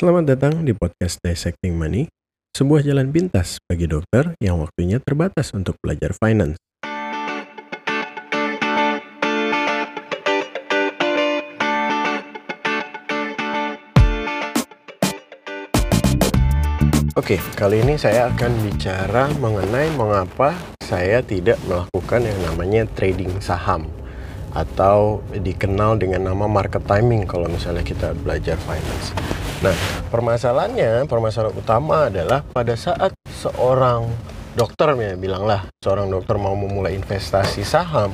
Selamat datang di podcast Dissecting Money, sebuah jalan pintas bagi dokter yang waktunya terbatas untuk belajar finance. Oke, kali ini saya akan bicara mengenai mengapa saya tidak melakukan yang namanya trading saham atau dikenal dengan nama market timing kalau misalnya kita belajar finance. Nah, permasalahannya, permasalahan utama adalah pada saat seorang dokter ya bilanglah seorang dokter mau memulai investasi saham,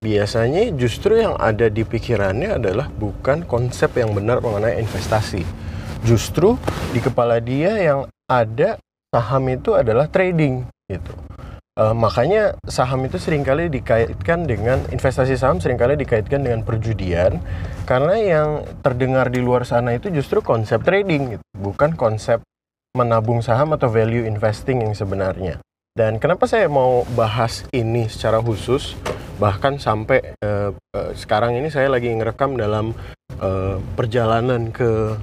biasanya justru yang ada di pikirannya adalah bukan konsep yang benar mengenai investasi. Justru di kepala dia yang ada saham itu adalah trading gitu. Uh, makanya saham itu sering kali dikaitkan dengan investasi saham sering kali dikaitkan dengan perjudian karena yang terdengar di luar sana itu justru konsep trading gitu, bukan konsep menabung saham atau value investing yang sebenarnya. Dan kenapa saya mau bahas ini secara khusus bahkan sampai uh, uh, sekarang ini saya lagi ngerekam dalam uh, perjalanan ke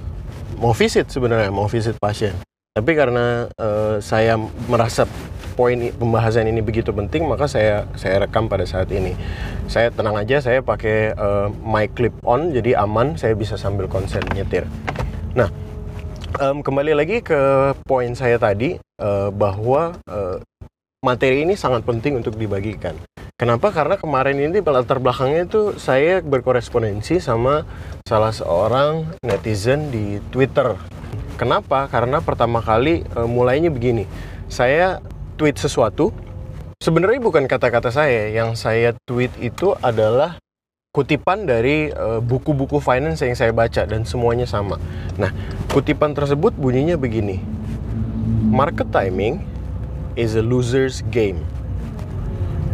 mau visit sebenarnya mau visit pasien. Tapi karena uh, saya merasa poin pembahasan ini begitu penting maka saya saya rekam pada saat ini saya tenang aja saya pakai uh, mic clip on jadi aman saya bisa sambil konsen nyetir nah um, kembali lagi ke poin saya tadi uh, bahwa uh, materi ini sangat penting untuk dibagikan Kenapa? Karena kemarin ini latar belakangnya itu saya berkorespondensi sama salah seorang netizen di Twitter. Kenapa? Karena pertama kali e, mulainya begini. Saya tweet sesuatu, sebenarnya bukan kata-kata saya. Yang saya tweet itu adalah kutipan dari eh, buku-buku uh, finance yang saya baca dan semuanya sama. Nah, kutipan tersebut bunyinya begini. Market timing is a loser's game.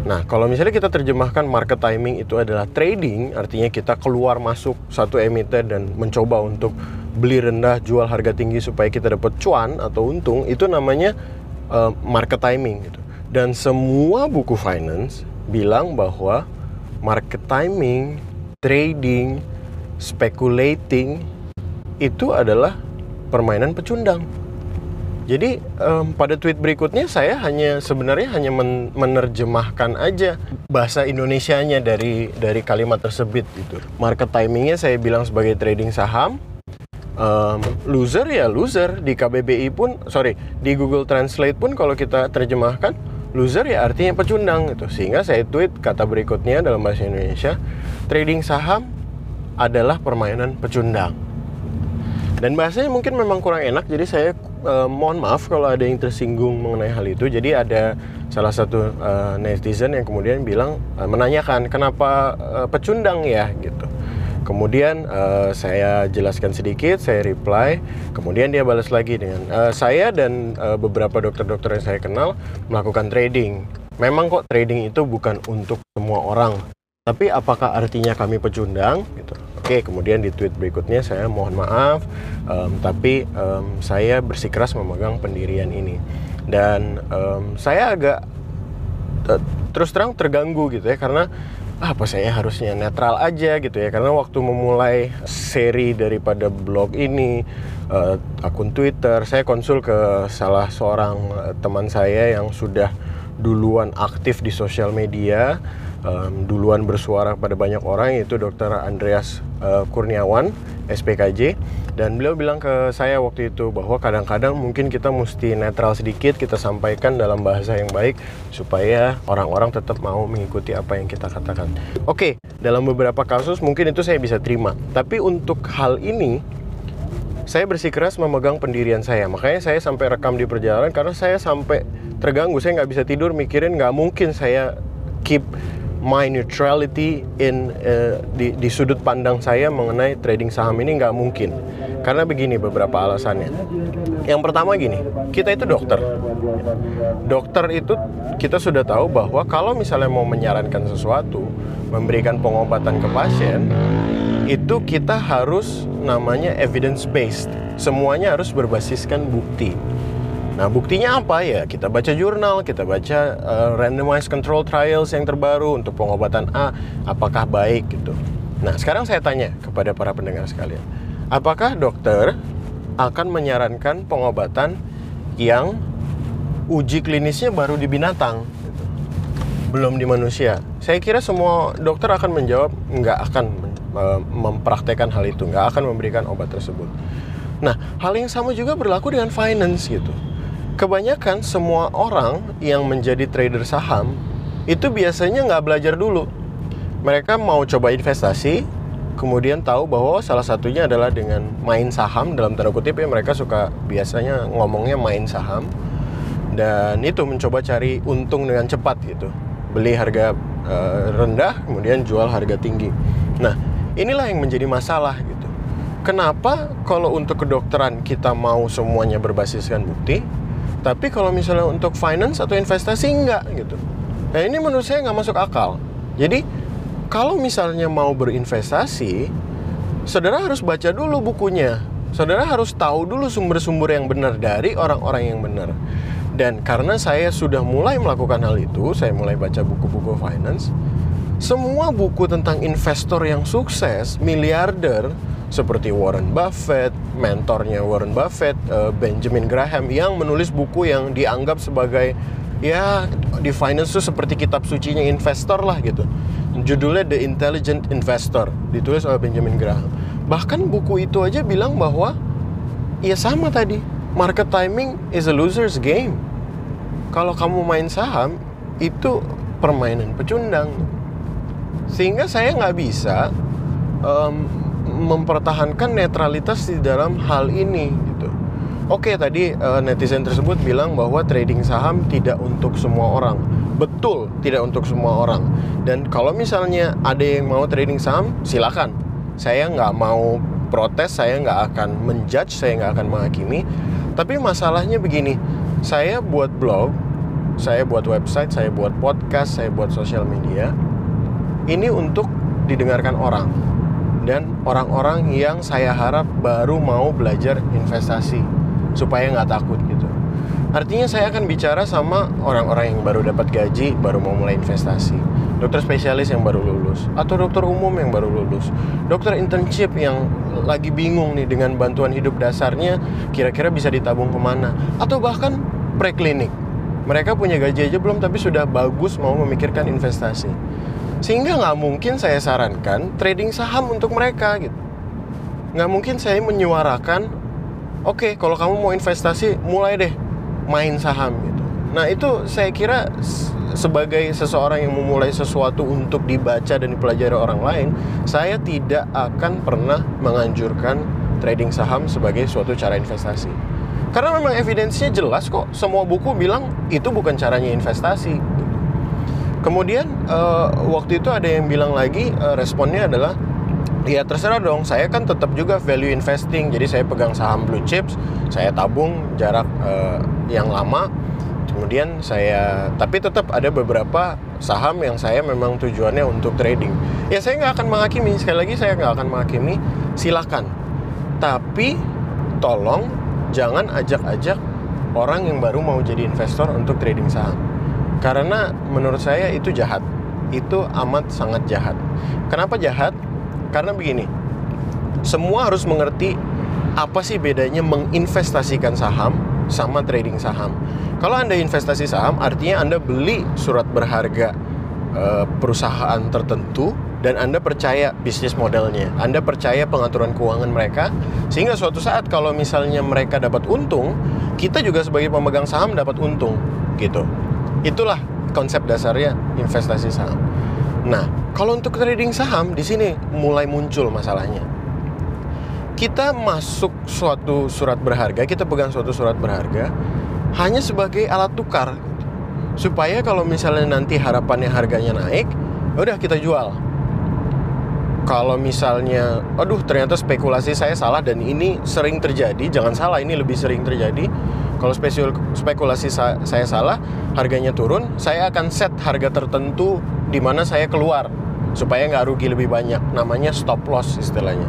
Nah, kalau misalnya kita terjemahkan market timing itu adalah trading, artinya kita keluar masuk satu emiten dan mencoba untuk beli rendah, jual harga tinggi supaya kita dapat cuan atau untung, itu namanya uh, market timing gitu. Dan semua buku finance bilang bahwa market timing, trading, speculating itu adalah permainan pecundang. Jadi um, pada tweet berikutnya saya hanya sebenarnya hanya men menerjemahkan aja bahasa Indonesianya dari dari kalimat tersebut gitu. Market timingnya saya bilang sebagai trading saham, um, loser ya loser. Di KBBI pun sorry di Google Translate pun kalau kita terjemahkan loser ya artinya pecundang gitu. Sehingga saya tweet kata berikutnya dalam bahasa Indonesia trading saham adalah permainan pecundang. Dan bahasanya mungkin memang kurang enak jadi saya uh, mohon maaf kalau ada yang tersinggung mengenai hal itu. Jadi ada salah satu uh, netizen yang kemudian bilang uh, menanyakan kenapa uh, pecundang ya? Gitu Kemudian uh, saya jelaskan sedikit, saya reply. Kemudian dia balas lagi dengan uh, saya dan uh, beberapa dokter-dokter yang saya kenal melakukan trading. Memang kok trading itu bukan untuk semua orang. Tapi apakah artinya kami pecundang? Gitu. Oke, kemudian di tweet berikutnya saya mohon maaf, um, tapi um, saya bersikeras memegang pendirian ini. Dan um, saya agak terus terang terganggu gitu ya karena apa saya harusnya netral aja gitu ya. Karena waktu memulai seri daripada blog ini uh, akun Twitter saya konsul ke salah seorang uh, teman saya yang sudah duluan aktif di sosial media um, duluan bersuara pada banyak orang yaitu Dr. Andreas uh, Kurniawan SPKJ dan beliau bilang ke saya waktu itu bahwa kadang-kadang mungkin kita mesti netral sedikit kita sampaikan dalam bahasa yang baik supaya orang-orang tetap mau mengikuti apa yang kita katakan. Oke, dalam beberapa kasus mungkin itu saya bisa terima. Tapi untuk hal ini saya bersikeras memegang pendirian saya. Makanya saya sampai rekam di perjalanan karena saya sampai terganggu. Saya nggak bisa tidur mikirin nggak mungkin saya keep my neutrality in uh, di, di sudut pandang saya mengenai trading saham ini nggak mungkin. Karena begini beberapa alasannya. Yang pertama gini kita itu dokter. Dokter itu kita sudah tahu bahwa kalau misalnya mau menyarankan sesuatu memberikan pengobatan ke pasien itu kita harus namanya evidence based semuanya harus berbasiskan bukti Nah, buktinya apa ya? Kita baca jurnal, kita baca uh, randomized control trials yang terbaru untuk pengobatan A, apakah baik gitu. Nah, sekarang saya tanya kepada para pendengar sekalian. Apakah dokter akan menyarankan pengobatan yang uji klinisnya baru di binatang gitu. belum di manusia saya kira semua dokter akan menjawab nggak akan mempraktekkan hal itu nggak akan memberikan obat tersebut nah hal yang sama juga berlaku dengan finance gitu kebanyakan semua orang yang menjadi trader saham itu biasanya nggak belajar dulu. Mereka mau coba investasi kemudian tahu bahwa salah satunya adalah dengan main saham dalam tanda kutip ya mereka suka biasanya ngomongnya main saham. Dan itu mencoba cari untung dengan cepat gitu. Beli harga uh, rendah kemudian jual harga tinggi. Nah inilah yang menjadi masalah gitu. Kenapa kalau untuk kedokteran kita mau semuanya berbasiskan bukti tapi kalau misalnya untuk finance atau investasi enggak gitu nah ini menurut saya nggak masuk akal jadi kalau misalnya mau berinvestasi, saudara harus baca dulu bukunya. Saudara harus tahu dulu sumber-sumber yang benar dari orang-orang yang benar. Dan karena saya sudah mulai melakukan hal itu, saya mulai baca buku-buku finance. Semua buku tentang investor yang sukses, miliarder, seperti Warren Buffett, mentornya Warren Buffett, eh, Benjamin Graham, yang menulis buku yang dianggap sebagai ya di finance itu seperti kitab sucinya investor lah gitu. Judulnya The Intelligent Investor ditulis oleh Benjamin Graham. Bahkan buku itu aja bilang bahwa ya sama tadi market timing is a loser's game. Kalau kamu main saham itu permainan pecundang. Sehingga saya nggak bisa um, mempertahankan netralitas di dalam hal ini gitu Oke, tadi uh, netizen tersebut bilang bahwa trading saham tidak untuk semua orang. Betul, tidak untuk semua orang. Dan kalau misalnya ada yang mau trading saham, silakan. Saya nggak mau protes, saya nggak akan menjudge, saya nggak akan menghakimi. Tapi masalahnya begini, saya buat blog, saya buat website, saya buat podcast, saya buat sosial media. Ini untuk didengarkan orang dan orang-orang yang saya harap baru mau belajar investasi supaya nggak takut gitu. Artinya saya akan bicara sama orang-orang yang baru dapat gaji baru mau mulai investasi. Dokter spesialis yang baru lulus atau dokter umum yang baru lulus. Dokter internship yang lagi bingung nih dengan bantuan hidup dasarnya kira-kira bisa ditabung ke mana? Atau bahkan preklinik. Mereka punya gaji aja belum tapi sudah bagus mau memikirkan investasi sehingga nggak mungkin saya sarankan trading saham untuk mereka gitu. Nggak mungkin saya menyuarakan oke okay, kalau kamu mau investasi mulai deh main saham gitu. Nah itu saya kira sebagai seseorang yang memulai sesuatu untuk dibaca dan dipelajari orang lain saya tidak akan pernah menganjurkan trading saham sebagai suatu cara investasi. Karena memang evidensinya jelas kok. Semua buku bilang itu bukan caranya investasi kemudian uh, waktu itu ada yang bilang lagi uh, responnya adalah ya terserah dong saya kan tetap juga value investing jadi saya pegang saham blue chips saya tabung jarak uh, yang lama kemudian saya tapi tetap ada beberapa saham yang saya memang tujuannya untuk trading. Ya saya nggak akan menghakimi sekali lagi saya nggak akan menghakimi silakan. Tapi tolong jangan ajak-ajak orang yang baru mau jadi investor untuk trading saham karena menurut saya itu jahat itu amat sangat jahat kenapa jahat karena begini, semua harus mengerti apa sih bedanya menginvestasikan saham sama trading saham. Kalau Anda investasi saham, artinya Anda beli surat berharga e, perusahaan tertentu dan Anda percaya bisnis modelnya. Anda percaya pengaturan keuangan mereka sehingga suatu saat kalau misalnya mereka dapat untung, kita juga sebagai pemegang saham dapat untung gitu. Itulah konsep dasarnya investasi saham. Nah, kalau untuk trading saham di sini mulai muncul masalahnya. Kita masuk suatu surat berharga, kita pegang suatu surat berharga hanya sebagai alat tukar supaya kalau misalnya nanti harapannya harganya naik, udah kita jual. Kalau misalnya, aduh ternyata spekulasi saya salah dan ini sering terjadi, jangan salah ini lebih sering terjadi. Kalau spekulasi saya salah, harganya turun, saya akan set harga tertentu di mana saya keluar supaya nggak rugi lebih banyak. Namanya stop loss istilahnya.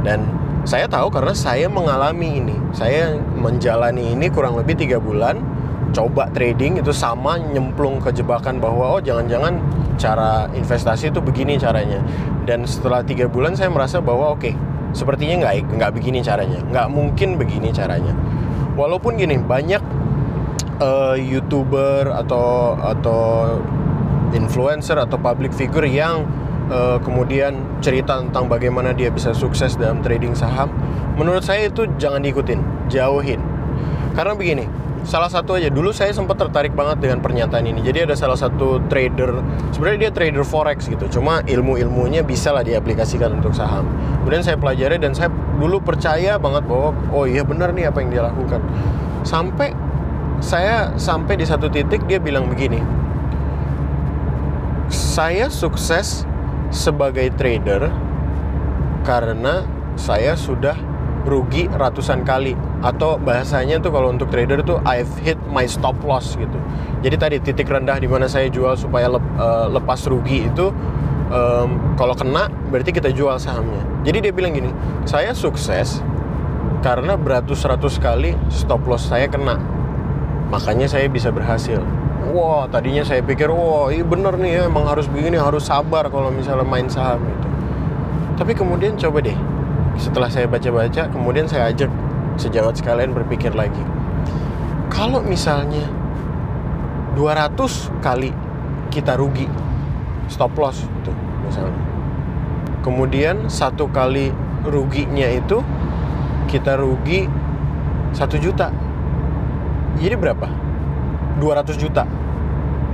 Dan saya tahu karena saya mengalami ini. Saya menjalani ini kurang lebih tiga bulan coba trading itu sama nyemplung ke jebakan bahwa oh jangan-jangan cara investasi itu begini caranya. Dan setelah tiga bulan saya merasa bahwa oke okay, sepertinya nggak nggak begini caranya. Nggak mungkin begini caranya walaupun gini banyak uh, youtuber atau atau influencer atau public figure yang uh, kemudian cerita tentang bagaimana dia bisa sukses dalam trading saham menurut saya itu jangan diikutin jauhin. Karena begini salah satu aja. Dulu saya sempat tertarik banget dengan pernyataan ini. Jadi ada salah satu trader sebenarnya dia trader forex gitu. Cuma ilmu-ilmunya bisa lah diaplikasikan untuk saham. Kemudian saya pelajari dan saya dulu percaya banget bahwa oh iya benar nih apa yang dia lakukan. Sampai saya sampai di satu titik dia bilang begini saya sukses sebagai trader karena saya sudah rugi ratusan kali atau bahasanya tuh kalau untuk trader tuh I've hit my stop loss gitu. Jadi tadi titik rendah di mana saya jual supaya lep, uh, lepas rugi itu um, kalau kena berarti kita jual sahamnya. Jadi dia bilang gini, saya sukses karena beratus-ratus kali stop loss saya kena. Makanya saya bisa berhasil. Wah, tadinya saya pikir, wah, ini bener nih ya, emang harus begini, harus sabar kalau misalnya main saham itu. Tapi kemudian coba deh, setelah saya baca-baca kemudian saya ajak sejawat sekalian berpikir lagi. Kalau misalnya 200 kali kita rugi stop loss itu misalnya. Kemudian satu kali ruginya itu kita rugi satu juta. Jadi berapa? 200 juta.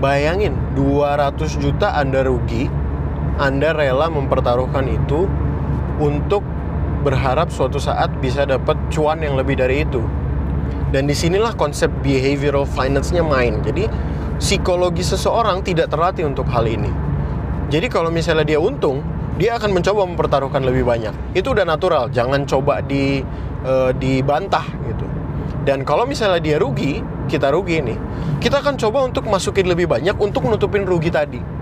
Bayangin 200 juta anda rugi anda rela mempertaruhkan itu untuk berharap suatu saat bisa dapat cuan yang lebih dari itu. Dan di sinilah konsep behavioral finance-nya main. Jadi psikologi seseorang tidak terlatih untuk hal ini. Jadi kalau misalnya dia untung, dia akan mencoba mempertaruhkan lebih banyak. Itu udah natural, jangan coba di uh, dibantah gitu. Dan kalau misalnya dia rugi, kita rugi nih. Kita akan coba untuk masukin lebih banyak untuk nutupin rugi tadi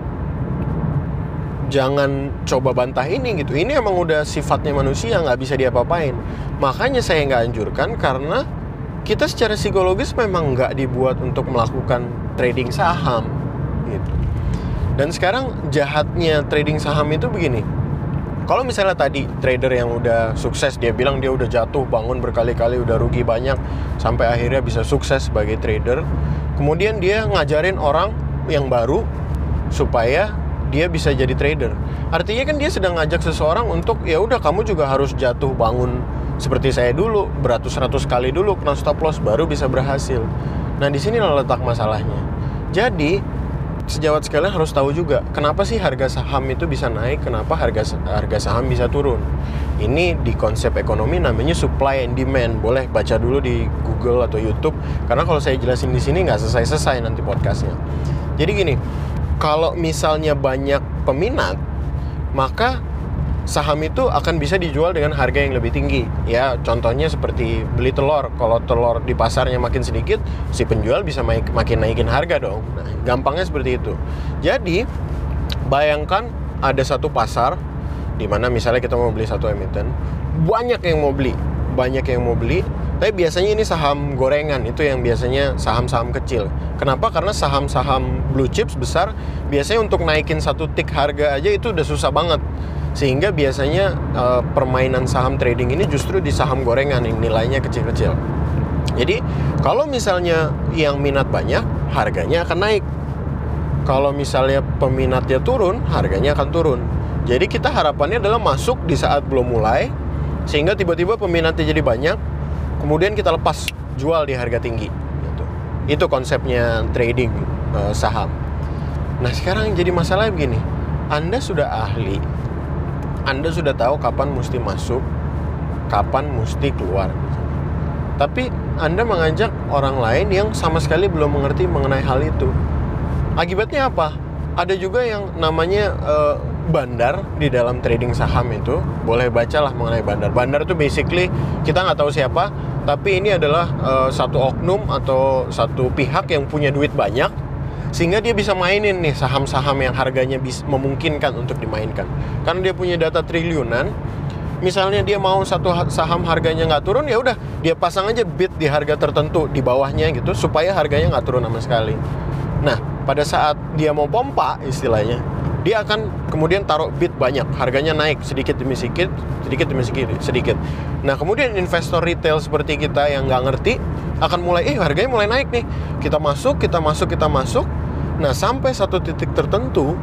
jangan coba bantah ini gitu. Ini emang udah sifatnya manusia nggak bisa diapa-apain. Makanya saya nggak anjurkan karena kita secara psikologis memang nggak dibuat untuk melakukan trading saham gitu. Dan sekarang jahatnya trading saham itu begini. Kalau misalnya tadi trader yang udah sukses dia bilang dia udah jatuh bangun berkali-kali udah rugi banyak sampai akhirnya bisa sukses sebagai trader. Kemudian dia ngajarin orang yang baru supaya dia bisa jadi trader. Artinya kan dia sedang ngajak seseorang untuk ya udah kamu juga harus jatuh bangun seperti saya dulu beratus-ratus kali dulu kena stop loss baru bisa berhasil. Nah di sini letak masalahnya. Jadi sejawat sekalian harus tahu juga kenapa sih harga saham itu bisa naik, kenapa harga harga saham bisa turun. Ini di konsep ekonomi namanya supply and demand. Boleh baca dulu di Google atau YouTube karena kalau saya jelasin di sini nggak selesai-selesai nanti podcastnya. Jadi gini, kalau misalnya banyak peminat, maka saham itu akan bisa dijual dengan harga yang lebih tinggi. Ya, contohnya seperti beli telur. Kalau telur di pasarnya makin sedikit, si penjual bisa makin naikin harga dong. Nah, gampangnya seperti itu. Jadi, bayangkan ada satu pasar di mana misalnya kita mau beli satu emiten, banyak yang mau beli, banyak yang mau beli, tapi biasanya ini saham gorengan itu yang biasanya saham-saham kecil. Kenapa? Karena saham-saham blue chips besar biasanya untuk naikin satu tick harga aja itu udah susah banget. Sehingga biasanya uh, permainan saham trading ini justru di saham gorengan yang nilainya kecil-kecil. Jadi kalau misalnya yang minat banyak, harganya akan naik. Kalau misalnya peminatnya turun, harganya akan turun. Jadi kita harapannya adalah masuk di saat belum mulai, sehingga tiba-tiba peminatnya jadi banyak, kemudian kita lepas jual di harga tinggi gitu. itu konsepnya trading uh, saham. Nah sekarang jadi masalah begini. Anda sudah ahli. Anda sudah tahu kapan mesti masuk kapan mesti keluar. Tapi anda mengajak orang lain yang sama sekali belum mengerti mengenai hal itu. Akibatnya apa? Ada juga yang namanya uh, bandar di dalam trading saham itu boleh bacalah mengenai bandar. Bandar itu basically kita nggak tahu siapa tapi ini adalah uh, satu oknum atau satu pihak yang punya duit banyak sehingga dia bisa mainin nih saham-saham yang harganya bisa memungkinkan untuk dimainkan. Karena dia punya data triliunan misalnya dia mau satu saham harganya nggak turun ya udah dia pasang aja bid di harga tertentu di bawahnya gitu supaya harganya nggak turun sama sekali. Nah pada saat dia mau pompa istilahnya dia akan kemudian taruh bid banyak, harganya naik sedikit demi sedikit, sedikit demi sedikit, sedikit. Nah kemudian investor retail seperti kita yang nggak ngerti akan mulai, eh harganya mulai naik nih, kita masuk, kita masuk, kita masuk. Nah sampai satu titik tertentu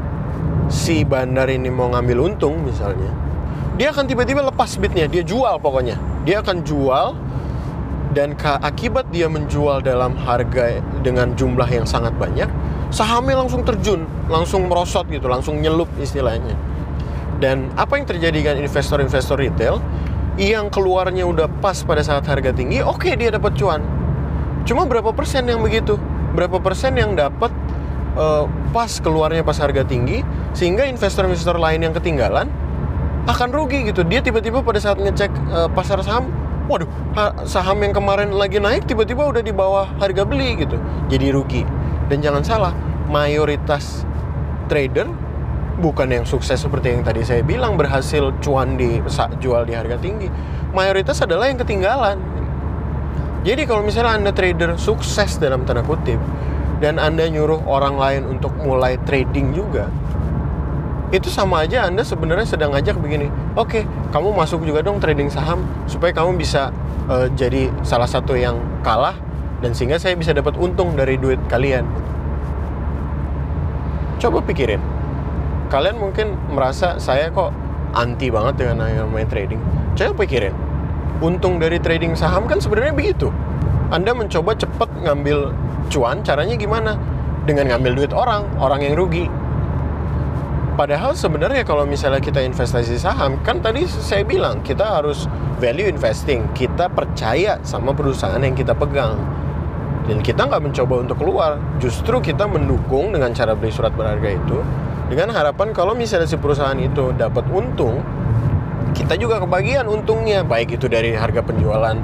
si bandar ini mau ngambil untung misalnya, dia akan tiba-tiba lepas bidnya, dia jual pokoknya, dia akan jual dan akibat dia menjual dalam harga dengan jumlah yang sangat banyak, sahamnya langsung terjun, langsung merosot gitu, langsung nyelup istilahnya. Dan apa yang terjadi dengan investor-investor retail yang keluarnya udah pas pada saat harga tinggi, oke okay, dia dapat cuan. Cuma berapa persen yang begitu? Berapa persen yang dapat uh, pas keluarnya pas harga tinggi sehingga investor-investor lain yang ketinggalan akan rugi gitu. Dia tiba-tiba pada saat ngecek uh, pasar saham waduh saham yang kemarin lagi naik tiba-tiba udah di bawah harga beli gitu jadi rugi dan jangan salah mayoritas trader bukan yang sukses seperti yang tadi saya bilang berhasil cuan di jual di harga tinggi. Mayoritas adalah yang ketinggalan. Jadi kalau misalnya anda trader sukses dalam tanda kutip dan anda nyuruh orang lain untuk mulai trading juga itu sama aja Anda sebenarnya sedang ngajak begini, oke, okay, kamu masuk juga dong trading saham supaya kamu bisa uh, jadi salah satu yang kalah dan sehingga saya bisa dapat untung dari duit kalian. Coba pikirin, kalian mungkin merasa saya kok anti banget dengan yang main trading. Coba pikirin, untung dari trading saham kan sebenarnya begitu. Anda mencoba cepat ngambil cuan, caranya gimana? Dengan ngambil duit orang, orang yang rugi Padahal sebenarnya kalau misalnya kita investasi saham, kan tadi saya bilang kita harus value investing. Kita percaya sama perusahaan yang kita pegang. Dan kita nggak mencoba untuk keluar. Justru kita mendukung dengan cara beli surat berharga itu. Dengan harapan kalau misalnya si perusahaan itu dapat untung, kita juga kebagian untungnya. Baik itu dari harga penjualan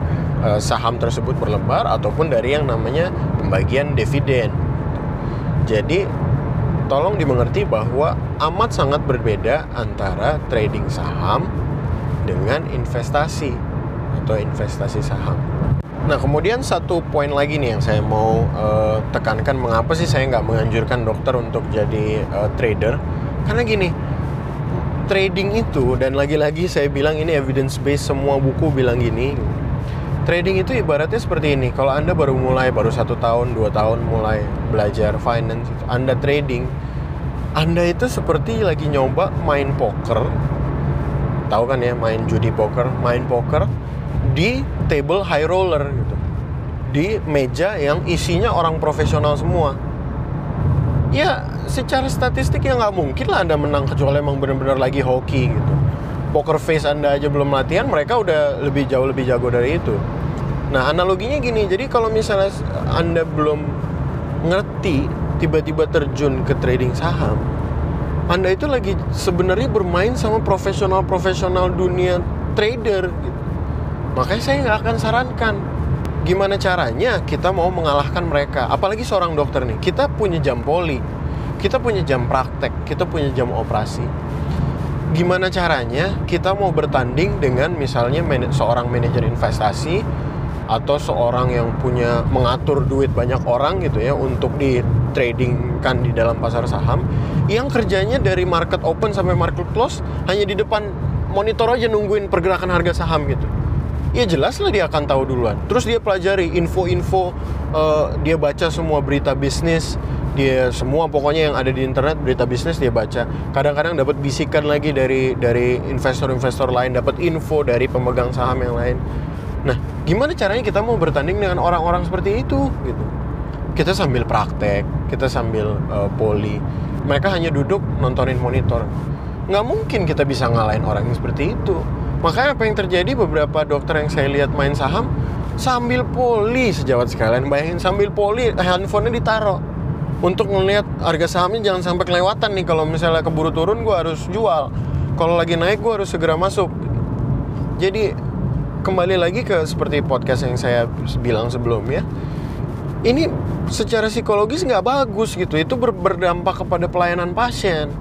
uh, saham tersebut berlembar ataupun dari yang namanya pembagian dividen. Jadi tolong dimengerti bahwa amat sangat berbeda antara trading saham dengan investasi atau investasi saham. Nah, kemudian satu poin lagi nih yang saya mau uh, tekankan mengapa sih saya nggak menganjurkan dokter untuk jadi uh, trader? Karena gini, trading itu dan lagi-lagi saya bilang ini evidence based semua buku bilang gini. Trading itu ibaratnya seperti ini. Kalau anda baru mulai, baru satu tahun, dua tahun mulai belajar finance, anda trading, anda itu seperti lagi nyoba main poker tahu kan ya main judi poker main poker di table high roller gitu di meja yang isinya orang profesional semua ya secara statistik ya nggak mungkin lah anda menang kecuali emang benar-benar lagi hoki gitu poker face anda aja belum latihan mereka udah lebih jauh lebih jago dari itu nah analoginya gini jadi kalau misalnya anda belum ngerti tiba-tiba terjun ke trading saham, Anda itu lagi sebenarnya bermain sama profesional-profesional dunia trader. Gitu. Makanya saya nggak akan sarankan gimana caranya kita mau mengalahkan mereka. Apalagi seorang dokter nih, kita punya jam poli, kita punya jam praktek, kita punya jam operasi. Gimana caranya kita mau bertanding dengan misalnya seorang manajer investasi atau seorang yang punya mengatur duit banyak orang gitu ya untuk di trading kan di dalam pasar saham yang kerjanya dari market open sampai market close hanya di depan monitor aja nungguin pergerakan harga saham gitu ya jelas lah dia akan tahu duluan terus dia pelajari info-info uh, dia baca semua berita bisnis dia semua pokoknya yang ada di internet berita bisnis dia baca kadang-kadang dapat bisikan lagi dari dari investor-investor lain dapat info dari pemegang saham yang lain Nah, gimana caranya kita mau bertanding dengan orang-orang seperti itu gitu? Kita sambil praktek, kita sambil uh, poli. Mereka hanya duduk nontonin monitor. Nggak mungkin kita bisa ngalahin orang yang seperti itu. Makanya apa yang terjadi beberapa dokter yang saya lihat main saham sambil poli sejawat sekalian. Bayangin sambil poli handphonenya ditaruh. Untuk ngelihat harga sahamnya jangan sampai kelewatan nih kalau misalnya keburu turun gue harus jual. Kalau lagi naik gue harus segera masuk. Jadi kembali lagi ke seperti podcast yang saya bilang sebelumnya ini secara psikologis nggak bagus gitu. Itu ber berdampak kepada pelayanan pasien.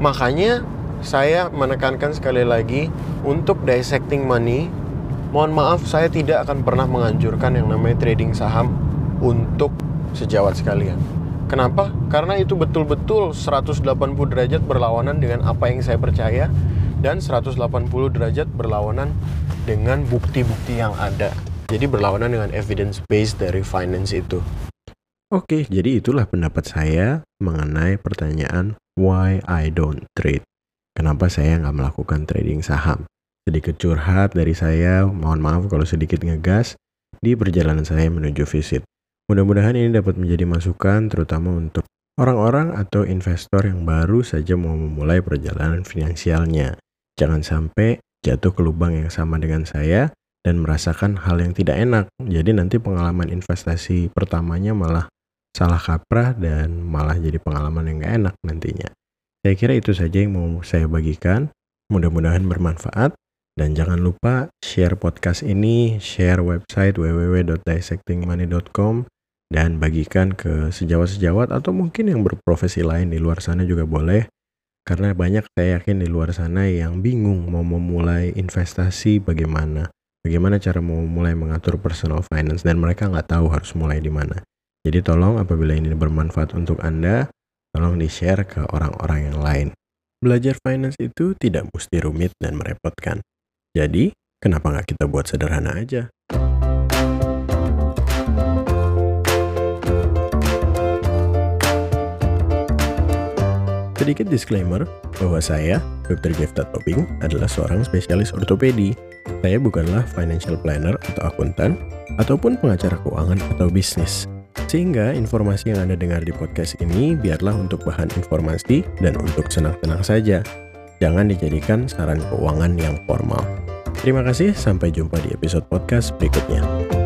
Makanya saya menekankan sekali lagi untuk dissecting money mohon maaf saya tidak akan pernah menganjurkan yang namanya trading saham untuk sejawat sekalian Kenapa? Karena itu betul-betul 180 derajat berlawanan dengan apa yang saya percaya dan 180 derajat berlawanan dengan bukti-bukti yang ada. Jadi berlawanan dengan evidence based dari finance itu. Oke, jadi itulah pendapat saya mengenai pertanyaan why I don't trade. Kenapa saya nggak melakukan trading saham? Sedikit curhat dari saya, mohon maaf kalau sedikit ngegas di perjalanan saya menuju visit. Mudah-mudahan ini dapat menjadi masukan terutama untuk orang-orang atau investor yang baru saja mau memulai perjalanan finansialnya. Jangan sampai jatuh ke lubang yang sama dengan saya dan merasakan hal yang tidak enak. Jadi nanti pengalaman investasi pertamanya malah salah kaprah dan malah jadi pengalaman yang gak enak nantinya. Saya kira itu saja yang mau saya bagikan. Mudah-mudahan bermanfaat. Dan jangan lupa share podcast ini, share website www.dissectingmoney.com dan bagikan ke sejawat-sejawat atau mungkin yang berprofesi lain di luar sana juga boleh. Karena banyak saya yakin di luar sana yang bingung mau memulai investasi bagaimana. Bagaimana cara mau mulai mengatur personal finance dan mereka nggak tahu harus mulai di mana. Jadi tolong apabila ini bermanfaat untuk Anda, tolong di-share ke orang-orang yang lain. Belajar finance itu tidak mesti rumit dan merepotkan. Jadi, kenapa nggak kita buat sederhana aja? Sedikit disclaimer bahwa saya, Dr. Gefta Toping, adalah seorang spesialis ortopedi. Saya bukanlah financial planner atau akuntan, ataupun pengacara keuangan atau bisnis. Sehingga informasi yang Anda dengar di podcast ini biarlah untuk bahan informasi dan untuk senang-senang saja. Jangan dijadikan saran keuangan yang formal. Terima kasih, sampai jumpa di episode podcast berikutnya.